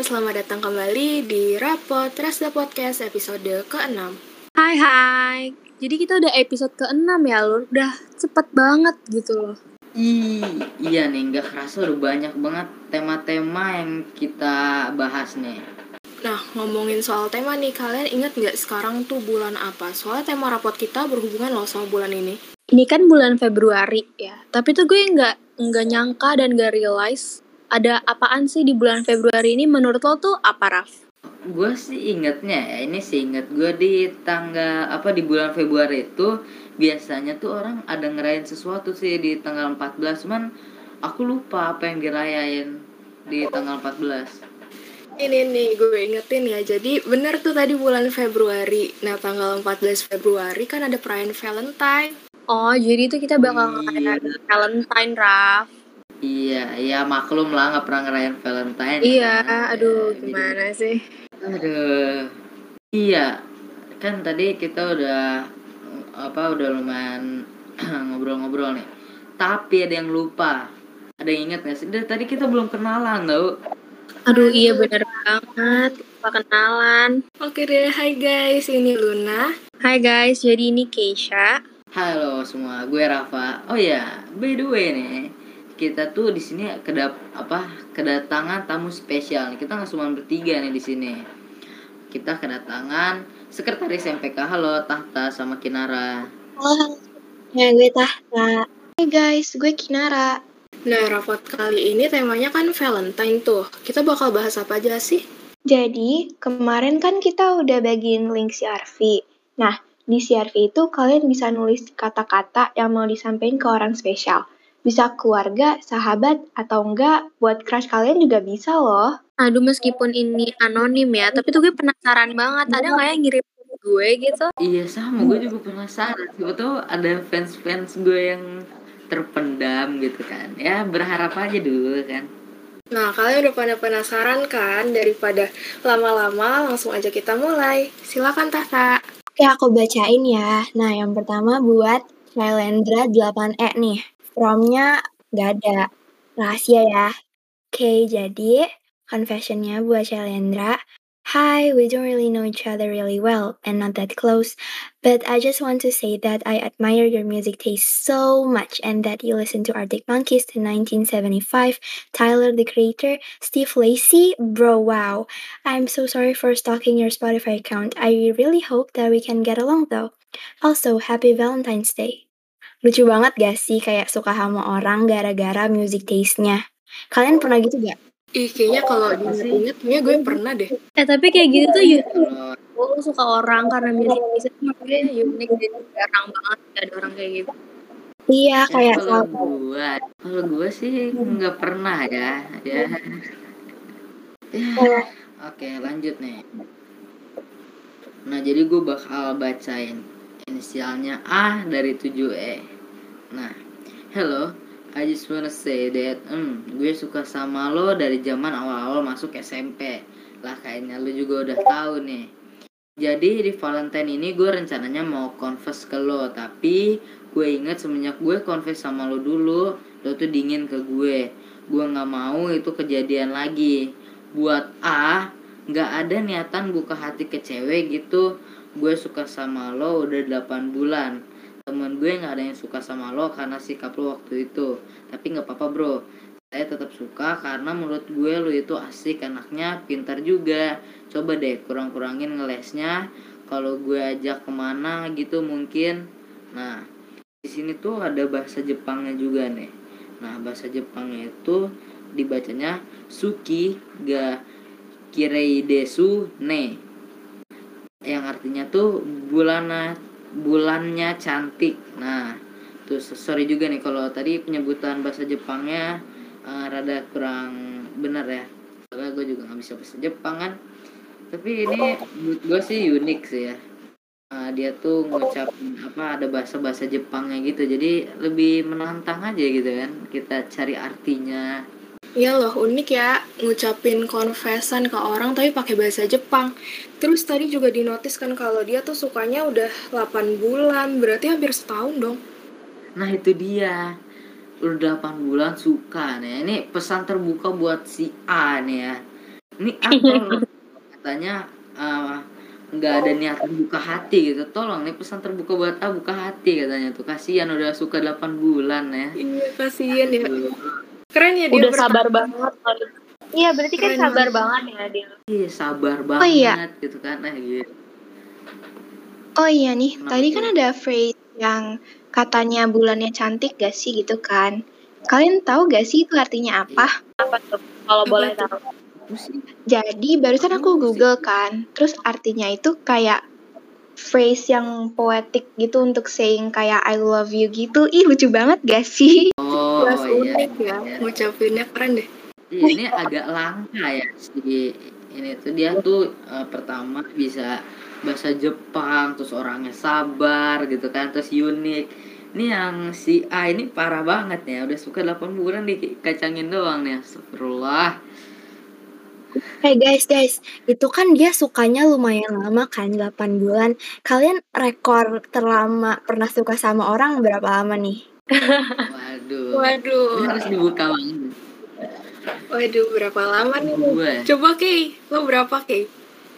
selamat datang kembali di Rapot Rasda Podcast episode ke-6 Hai hai, jadi kita udah episode ke-6 ya Lur, udah cepet banget gitu loh. I, iya nih, nggak kerasa udah banyak banget tema-tema yang kita bahas nih. Nah, ngomongin soal tema nih, kalian inget nggak sekarang tuh bulan apa? Soalnya tema rapot kita berhubungan loh sama bulan ini. Ini kan bulan Februari ya, tapi tuh gue nggak nggak nyangka dan nggak realize ada apaan sih di bulan Februari ini menurut lo tuh apa Raf? Gue sih ingetnya ya, ini sih inget gue di tanggal apa di bulan Februari itu biasanya tuh orang ada ngerayain sesuatu sih di tanggal 14 cuman aku lupa apa yang dirayain di tanggal 14. Ini nih, gue ingetin ya, jadi bener tuh tadi bulan Februari Nah, tanggal 14 Februari kan ada perayaan Valentine Oh, jadi itu kita bakal Iya. ngerayain Valentine Raf Iya, iya maklum lah nggak pernah ngerayain Valentine. Iya, kan. aduh Ya, gimana sih? Aduh. Iya, kan tadi kita udah apa udah lumayan ngobrol-ngobrol nih. Tapi ada yang lupa. Ada yang ingat gak sih? Dari tadi kita belum kenalan tau. Aduh iya bener banget, lupa kenalan Oke deh, hai guys, ini Luna Hai guys, jadi ini Keisha Halo semua, gue Rafa. Oh ya, by the way nih, kita tuh di sini kedap apa kedatangan tamu spesial. Kita nggak cuma bertiga nih di sini. Kita kedatangan sekretaris MPK. Halo Tahta sama Kinara. Halo, ya gue Tahta. Hai guys, gue Kinara. Nah, rapot kali ini temanya kan Valentine tuh Kita bakal bahas apa aja sih? Jadi, kemarin kan kita udah bagiin link CRV. Nah, di CRV itu kalian bisa nulis kata-kata yang mau disampaikan ke orang spesial. Bisa keluarga, sahabat, atau enggak buat crush kalian juga bisa loh. Aduh meskipun ini anonim ya, tapi tuh gue penasaran banget. Ada nggak yang ngirim ke gue gitu? Iya sama, gue juga penasaran. Siapa tuh ada fans-fans gue yang terpendam gitu kan. Ya berharap aja dulu kan. Nah, kalian udah pada penasaran kan? Daripada lama-lama, langsung aja kita mulai Silakan Tata Oke, aku bacain ya. Nah, yang pertama buat Shailendra 8E nih. From-nya nggak ada. Rahasia ya. Oke, jadi confession-nya buat Shailendra. Hi, we don't really know each other really well and not that close, but I just want to say that I admire your music taste so much and that you listen to Arctic Monkeys in 1975, Tyler the Creator, Steve Lacy, bro, wow. I'm so sorry for stalking your Spotify account. I really hope that we can get along though. Also, happy Valentine's Day. Lucu banget gak sih kayak suka sama orang gara-gara music taste-nya? Kalian pernah gitu gak? Ih, kayaknya kalau diinget-inget, kayaknya gue pernah deh Eh tapi kayak gitu tuh Iya, kalau Lo suka orang karena music taste itu menurut gue unik dan jarang banget ada orang kayak gitu. Iya, ya, kayak kalau sama- gue, kalau gue sih nggak pernah ya. Ya. Ya. Oke, lanjut nih. Nah, jadi gue bakal bacain inisialnya A dari 7E. Nah, hello, I just wanna say that hmm, gue suka sama lo dari zaman awal-awal masuk SMP. Lah kayaknya lo juga udah tahu nih. Jadi di Valentine ini gue rencananya mau confess ke lo, tapi gue inget semenjak gue confess sama lo dulu, lo tuh dingin ke gue. Gue nggak mau itu kejadian lagi. Buat A, nggak ada niatan buka hati ke cewek gitu. Gue suka sama lo udah 8 bulan. Temen gue nggak ada yang suka sama lo karena sikap lo waktu itu. Tapi nggak apa-apa bro. Saya tetap suka karena menurut gue lo itu asik anaknya, pintar juga. Coba deh kurang-kurangin ngelesnya. Kalau gue ajak ke mana gitu mungkin. Nah, di sini tuh ada bahasa Jepangnya juga nih. Nah, bahasa Jepangnya itu dibacanya Suki ga Kireidesu ne. Yang artinya tuh bulana bulannya cantik. Nah, tuh sorry juga nih kalau tadi penyebutan bahasa Jepangnya eh, rada kurang bener ya. Soalnya gue juga nggak bisa bahasa Jepang kan. Tapi ini gue sih unik sih ya. Eh, dia tuh ngucapin apa ada bahasa-bahasa Jepangnya gitu. Jadi lebih menantang aja gitu kan. Kita cari artinya. Iya loh, unik ya ngucapin confession ke orang tapi pakai bahasa Jepang. Terus tadi juga dinotis kan kalau dia tuh sukanya udah 8 bulan, berarti hampir setahun dong. Nah itu dia Udah 8 bulan suka nih Ini pesan terbuka buat si A nih ya ini loh katanya eh, nggak ada niat buka hati gitu tolong nih pesan terbuka buat A buka hati katanya tuh kasihan udah suka 8 bulan ya Iya, kasihan ya. Aduh. Keren ya dia Udah bertahan. sabar banget. Iya, berarti kan Keren sabar banget. banget ya dia. Iya sabar banget iya. gitu kan nah gitu. Oh iya nih, Kenapa tadi kan ada phrase yang katanya bulannya cantik gak sih gitu kan? Kalian tahu gak sih itu artinya apa? Apa tuh? Kalau boleh tahu. Jadi barusan aku google kan, terus artinya itu kayak phrase yang poetik gitu untuk saying kayak I love you gitu. Ih lucu banget gak sih? oh Jelas iya unik ya. iya. Ngucapinnya keren deh. Iya, ini agak langka ya si ini tuh dia tuh eh, pertama bisa bahasa Jepang terus orangnya sabar gitu kan terus unik ini yang si A ini parah banget ya udah suka 8 bulan dikacangin doang nih astagfirullah Hey guys, guys, itu kan dia sukanya lumayan lama kan, 8 bulan. Kalian rekor terlama pernah suka sama orang berapa lama nih? waduh ini Waduh. harus dibuka banget Waduh, berapa lama nih? gue Coba Kay, lo berapa Kay?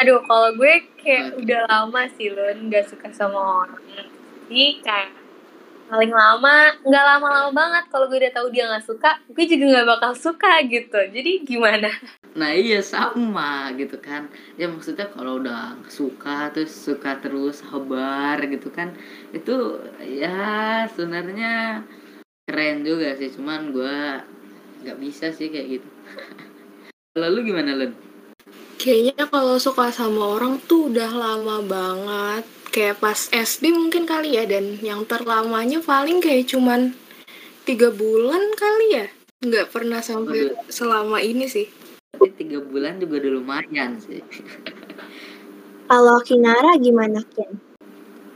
Aduh, kalau gue kayak Oke. udah lama sih lo nggak suka sama orang. Jadi kayak paling lama, nggak lama-lama banget. Kalau gue udah tahu dia nggak suka, gue juga nggak bakal suka gitu. Jadi gimana? Nah iya sama gitu kan ya maksudnya kalau udah suka terus suka terus sabar gitu kan itu ya sebenarnya keren juga sih cuman gua nggak bisa sih kayak gitu lalu gimana Lun? Kayaknya kalau suka sama orang tuh udah lama banget. Kayak pas SD mungkin kali ya. Dan yang terlamanya paling kayak cuman tiga bulan kali ya. Nggak pernah sampai selama ini sih. Tapi tiga bulan juga udah lumayan sih Kalau Kinara gimana, Kin?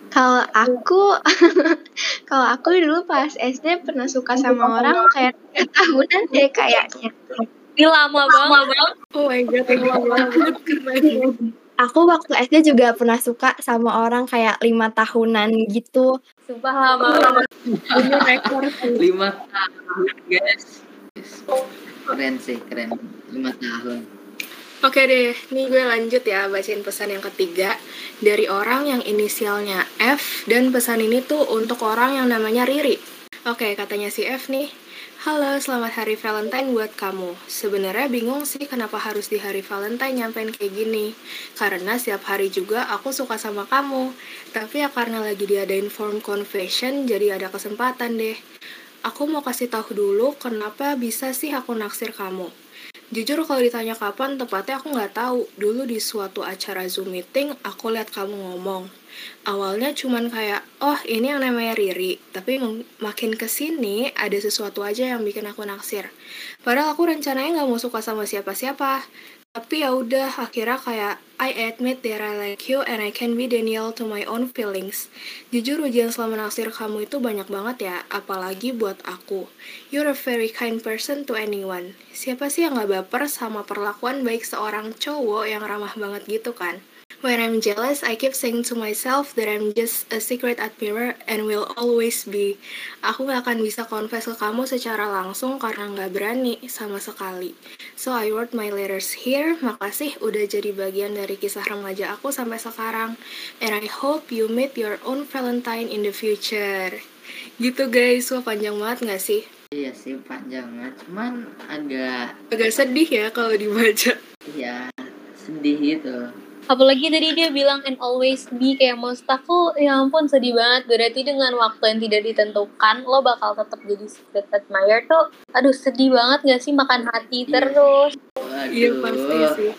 Kalau aku, kalau aku dulu pas SD pernah suka sama orang kayak tahunan deh kayaknya. Ini lama, banget. Oh my god, lama banget. Aku waktu SD juga pernah suka sama orang kayak lima tahunan gitu. Sumpah lama banget. Ini rekor lima tahun guys keren sih keren lima tahun Oke deh, nih gue lanjut ya bacain pesan yang ketiga dari orang yang inisialnya F dan pesan ini tuh untuk orang yang namanya Riri. Oke, katanya si F nih. Halo, selamat hari Valentine buat kamu. Sebenarnya bingung sih kenapa harus di hari Valentine nyampein kayak gini. Karena setiap hari juga aku suka sama kamu. Tapi ya karena lagi diadain form confession, jadi ada kesempatan deh. Aku mau kasih tahu dulu kenapa bisa sih aku naksir kamu. Jujur kalau ditanya kapan, tepatnya aku nggak tahu. Dulu di suatu acara Zoom meeting, aku lihat kamu ngomong. Awalnya cuman kayak, oh ini yang namanya Riri. Tapi mak- makin ke sini, ada sesuatu aja yang bikin aku naksir. Padahal aku rencananya nggak mau suka sama siapa-siapa. Tapi ya udah, akhirnya kayak, I admit that I like you and I can be Daniel to my own feelings. Jujur ujian selama naksir kamu itu banyak banget ya, apalagi buat aku. You're a very kind person to anyone. Siapa sih yang gak baper sama perlakuan baik seorang cowok yang ramah banget gitu kan? When I'm jealous, I keep saying to myself that I'm just a secret admirer and will always be. Aku gak akan bisa confess ke kamu secara langsung karena gak berani sama sekali. So I wrote my letters here. Makasih udah jadi bagian dari kisah remaja aku sampai sekarang. And I hope you meet your own Valentine in the future. Gitu guys, wah panjang banget gak sih? iya sih panjang banget cuman agak Agak sedih ya kalau dibaca. ya sedih gitu Apalagi tadi dia bilang and always be kayak maksud aku ya ampun sedih banget. Berarti dengan waktu yang tidak ditentukan lo bakal tetap jadi secret admirer tuh. Aduh sedih banget gak sih makan hati Iya. terus? Iya pasti sih.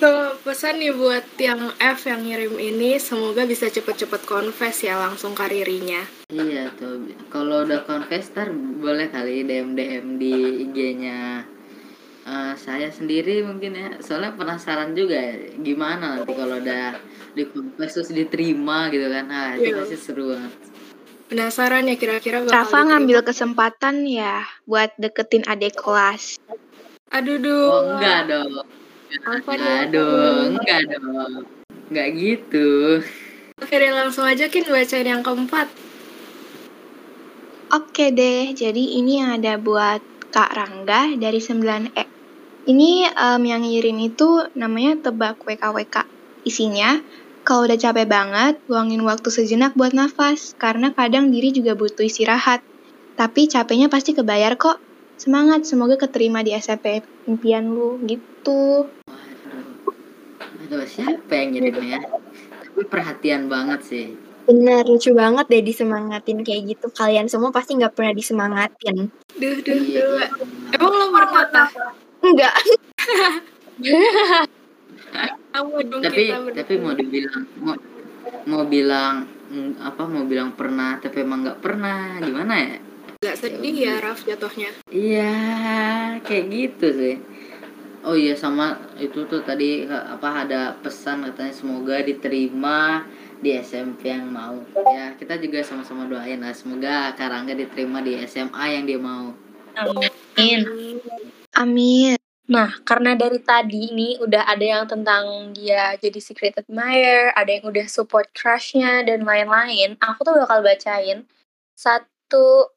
So, pesan nih buat yang F yang ngirim ini, semoga bisa cepet-cepet confess ya langsung karirinya. Iya tuh, kalau udah confess ntar boleh kali DM DM di IG-nya eh, saya sendiri mungkin ya. Soalnya penasaran juga ya, gimana nanti kalau udah di confess terus diterima gitu kan. Nah, itu Iya. pasti seru banget. Penasaran ya kira-kira Rafa diterima? ngambil kesempatan ya buat deketin adik kelas. Aduh, duh. Oh, enggak dong. Apa Enggak dong? dong, enggak dong. Enggak gitu. Oke deh, langsung aja Kin bacain yang keempat. Oke deh, jadi ini yang ada buat Kak Rangga dari 9E. Ini em, yang ngirim itu namanya tebak WKWK. Isinya, kalau udah capek banget, luangin waktu sejenak buat nafas, karena kadang diri juga butuh istirahat. Tapi capeknya pasti kebayar kok. Semangat, semoga keterima di SMP impian lu, gitu. Waduh. Aduh, siapa yang ngirimnya? Tapi perhatian banget sih. Bener, lucu banget deh disemangatin kayak gitu. Kalian semua pasti nggak pernah disemangatin. Duh, duh, Iya, duh. Emang lo pernah tah? Enggak. Tapi tapi mau dibilang mau mau bilang apa mau bilang pernah tapi emang nggak pernah gimana ya Gak sedih ya Raf jatuhnya. iya kayak gitu sih oh iya sama itu tuh tadi apa ada pesan katanya semoga diterima di SMP yang mau ya kita juga sama-sama doain lah semoga Karangga diterima di SMA yang dia mau Amin. Amin. Nah, karena dari tadi ini udah ada yang tentang dia jadi secret admirer, ada yang udah support crushnya dan lain-lain. Aku tuh bakal bacain satu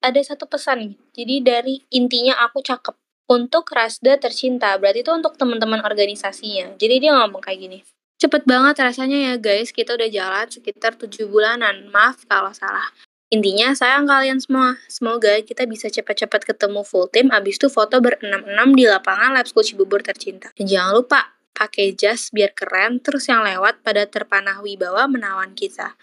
ada satu pesan nih. Jadi dari intinya aku cakep untuk Rasda tercinta. Berarti itu untuk teman-teman organisasinya. Jadi dia ngomong kayak gini. Cepet banget rasanya ya guys, kita udah jalan sekitar 7 bulanan. Maaf kalau salah. Intinya sayang kalian semua. Semoga kita bisa cepat-cepat ketemu full team abis itu foto berenam-enam di lapangan Lab School Cibubur tercinta. Dan jangan lupa pakai jas biar keren terus yang lewat pada terpanah wibawa menawan kita.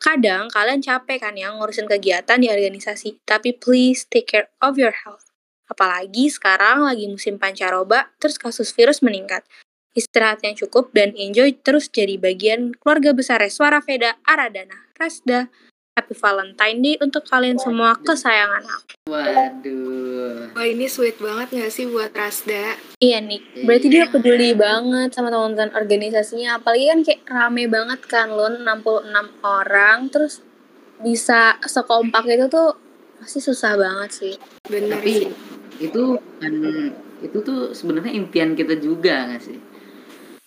Kadang kalian capek kan ya ngurusin kegiatan di organisasi, tapi please take care of your health. Apalagi sekarang lagi musim pancaroba, terus kasus virus meningkat. Istirahat yang cukup dan enjoy terus jadi bagian keluarga besar Suara Veda Aradana. Rasda. Happy Valentine Day untuk kalian semua kesayangan aku. waduh Wah ini sweet banget gak sih buat Rasda? Iya Nick, berarti dia peduli banget sama teman-teman organisasinya. Apalagi kan kayak rame banget kan lo 66 orang, terus bisa sekompak itu tuh pasti susah banget sih. Bener tapi sih. itu kan itu tuh sebenarnya impian kita juga nggak sih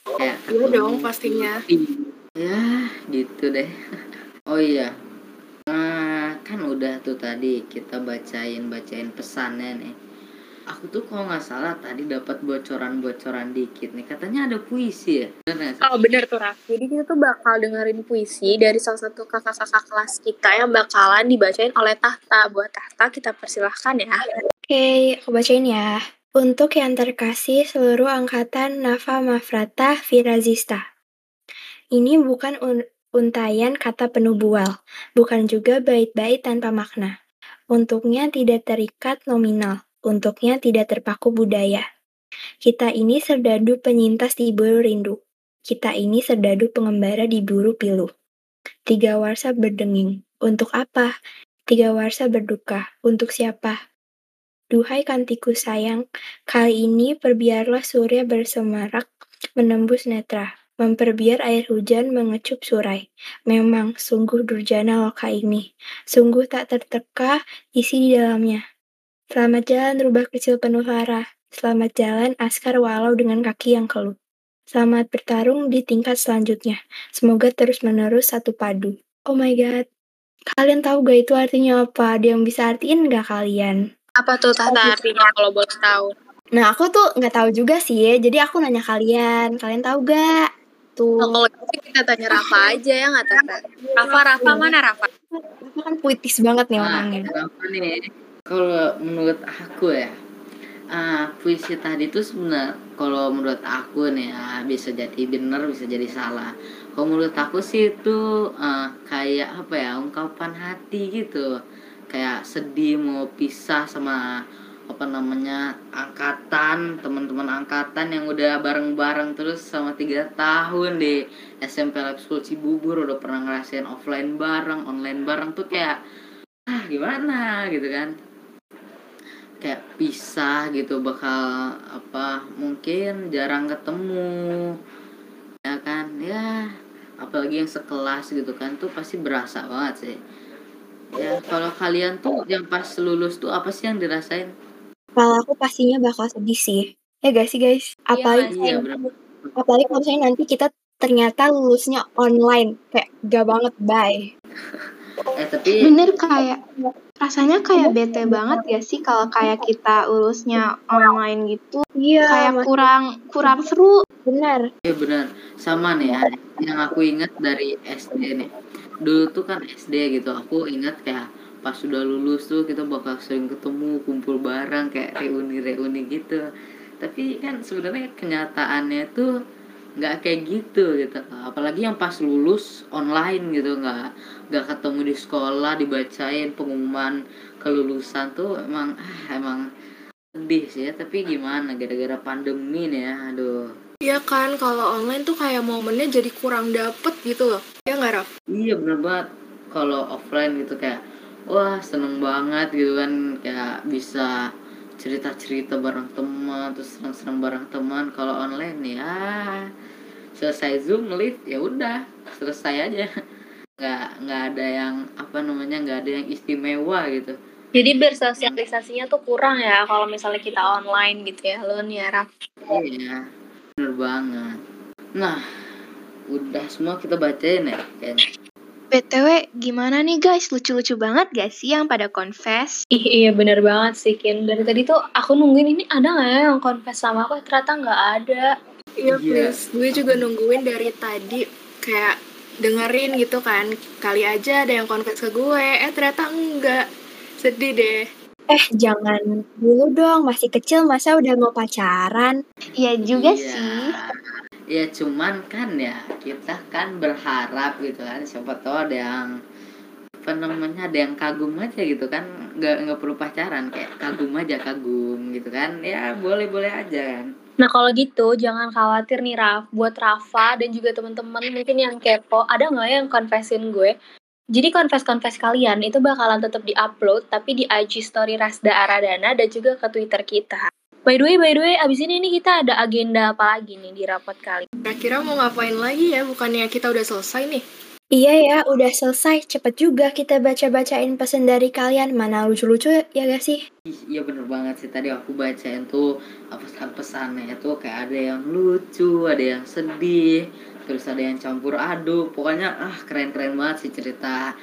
kayak Iya dong, pastinya. ya gitu deh oh iya nah kan udah tuh tadi kita bacain bacain pesannya nih aku tuh kalau nggak salah tadi dapat bocoran-bocoran dikit nih katanya ada puisi ya bener? Oh bener tuh Raf, jadi kita tuh bakal dengerin puisi dari salah satu kakak-kakak kelas kita yang bakalan dibacain oleh Tahta. Buat Tahta kita persilahkan ya. Oke, aku bacain ya. Untuk yang terkasih seluruh angkatan Nafa Mafrata Firazista. Ini bukan un- untayan kata penuh bual, bukan juga bait-bait tanpa makna. Untuknya tidak terikat nominal, untuknya tidak terpaku budaya. Kita ini serdadu penyintas di buru rindu. Kita ini serdadu pengembara di buru pilu. Tiga warsa berdenging. Untuk apa? Tiga warsa berduka. Untuk siapa? Duhai kantiku sayang, kali ini perbiarlah surya bersemarak menembus netra, memperbiar air hujan mengecup surai. Memang, sungguh durjana loka ini, sungguh tak terteka isi di dalamnya. Selamat jalan rubah kecil penuh lara, selamat jalan askar walau dengan kaki yang keluh. Selamat bertarung di tingkat selanjutnya, semoga terus-menerus satu padu. Oh my god, kalian tahu gak itu artinya apa? Ada yang bisa artiin gak kalian? Apa tuh Tahta artinya kalau boleh tahu? Nah, aku tuh nggak tahu juga sih, jadi aku nanya kalian. Kalian tahu gak? Tuh, Oh, kalau gitu kita tanya Rafa aja ya nggak Tahta? Rafa, Rafa mana Rafa? itu kan puitis banget nih Nah, orangnya. kenapa nih? Kalau menurut aku ya, ah, puisi tadi tuh sebenarnya kalau menurut aku nih ah, bisa jadi benar, bisa jadi salah. Kalau menurut aku sih itu ah, kayak apa ya ungkapan hati gitu, kayak sedih mau pisah sama apa namanya angkatan teman-teman angkatan yang udah bareng-bareng terus sama tiga tahun di SMP Lab School Cibubur udah pernah ngerasain offline bareng online bareng tuh kayak ah gimana? gitu kan. Kayak pisah gitu bakal apa mungkin jarang ketemu ya kan. Ya apalagi yang sekelas gitu kan tuh pasti berasa banget sih ya kalau kalian tuh yang pas lulus tuh apa sih yang dirasain Kalau aku pastinya bakal sedih sih. Ya gak sih guys? Apalagi, iya bener apalagi kalau misalnya nanti kita ternyata lulusnya online. Kayak gak banget, bye. eh tapi Bener kayak rasanya kayak bete banget ya sih kalau kayak kita urusnya online gitu. Iya, Kayak Mas. kurang kurang seru. bener. Iya benar, sama nih ya. Yang aku ingat dari SD nih. Dulu tuh kan SD gitu, aku ingat kayak pas sudah lulus tuh kita bakal sering ketemu, kumpul bareng kayak reuni-reuni gitu. Tapi kan sebenarnya kenyataannya tuh nggak kayak gitu gitu. Apalagi yang pas lulus online gitu, nggak nggak ketemu di sekolah, dibacain pengumuman kelulusan tuh emang ah, emang sedih sih ya. Tapi gimana gara-gara pandemi nih ya, aduh. Iya kan, kalau online tuh kayak momennya jadi kurang dapet gitu loh. Ya nggak, Raf? Iya bener banget kalau offline gitu kayak wah seneng banget gitu kan kayak bisa cerita-cerita bareng teman terus seneng-seneng bareng teman kalau online ya selesai zoom live ya udah selesai aja nggak nggak ada yang apa namanya nggak ada yang istimewa gitu Jadi bersosialisasinya tuh kurang ya kalau misalnya kita online gitu ya, lo nih ya, Raf. iya bener banget nah udah semua kita bacain ya kayaknya BTW, gimana nih guys? Lucu-lucu banget gak sih yang pada confess? Ih, iya bener banget sih, Kin. Dari tadi tuh aku nungguin ini ada nggak ya yang confess sama aku, ternyata nggak ada. Iya, Iya. please. Gue juga nungguin dari tadi kayak dengerin gitu kan. Kali aja ada yang confess ke gue. Eh, ternyata enggak. Sedih deh. Eh, jangan dulu dong. Masih kecil masa udah mau pacaran? Iya juga Iya. sih. Ya cuman kan ya kita kan berharap gitu kan siapa tahu ada yang apa namanya ada yang kagum aja gitu kan nggak nggak perlu pacaran kayak kagum aja kagum gitu kan ya boleh boleh aja kan Nah kalau gitu jangan khawatir nih Raf, buat Rafa dan juga teman-teman mungkin yang kepo, ada nggak yang confessin gue? Jadi confess-confess kalian itu bakalan tetap di-upload tapi di IG story Rasda Aradana dan juga ke Twitter kita. By the way, by the way, abis ini nih kita ada agenda apa lagi nih di rapat kali? Kira-kira mau ngapain lagi ya? Bukannya kita udah selesai nih. Iya ya, udah selesai. Cepet juga kita baca-bacain pesan dari kalian. Mana lucu-lucu ya gak sih? Ih, iya bener banget sih tadi aku bacain tuh pesan-pesannya tuh kayak ada yang lucu ada yang sedih terus ada yang campur aduk. Pokoknya ah keren-keren banget sih cerita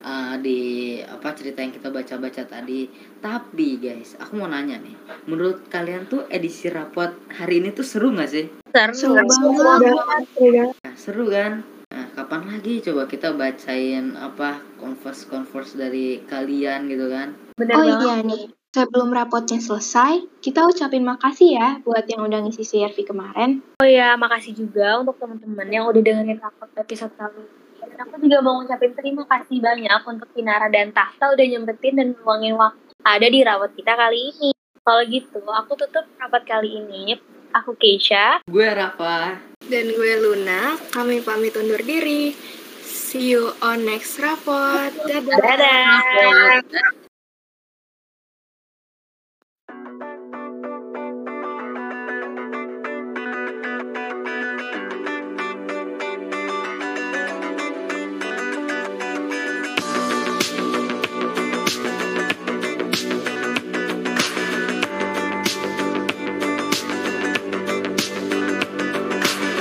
uh, di apa cerita yang kita baca-baca tadi. Tapi guys aku mau nanya nih. Menurut kalian tuh edisi rapot hari ini tuh seru nggak sih? Seru Seru banget. Seru banget, seru banget. Nah, seru kan? Nah, kapan lagi coba kita bacain apa converse converse dari kalian gitu kan? Bener Oh banget. iya nih, sebelum rapotnya selesai, kita ucapin makasih ya buat yang udah ngisi CRV kemarin. Oh ya, makasih juga untuk teman-teman yang udah dengerin rapot episode kali ini. Dan aku juga mau ngucapin terima kasih banyak untuk Kinara dan Tahta udah nyempetin dan meluangin waktu ada di rawat kita kali ini. Kalau gitu, aku tutup rapat kali ini. Aku Keisha. gue Rafa Dan gue Luna, kami pamit undur diri. See you on next rapot. Dadah. Dadah. Dadah.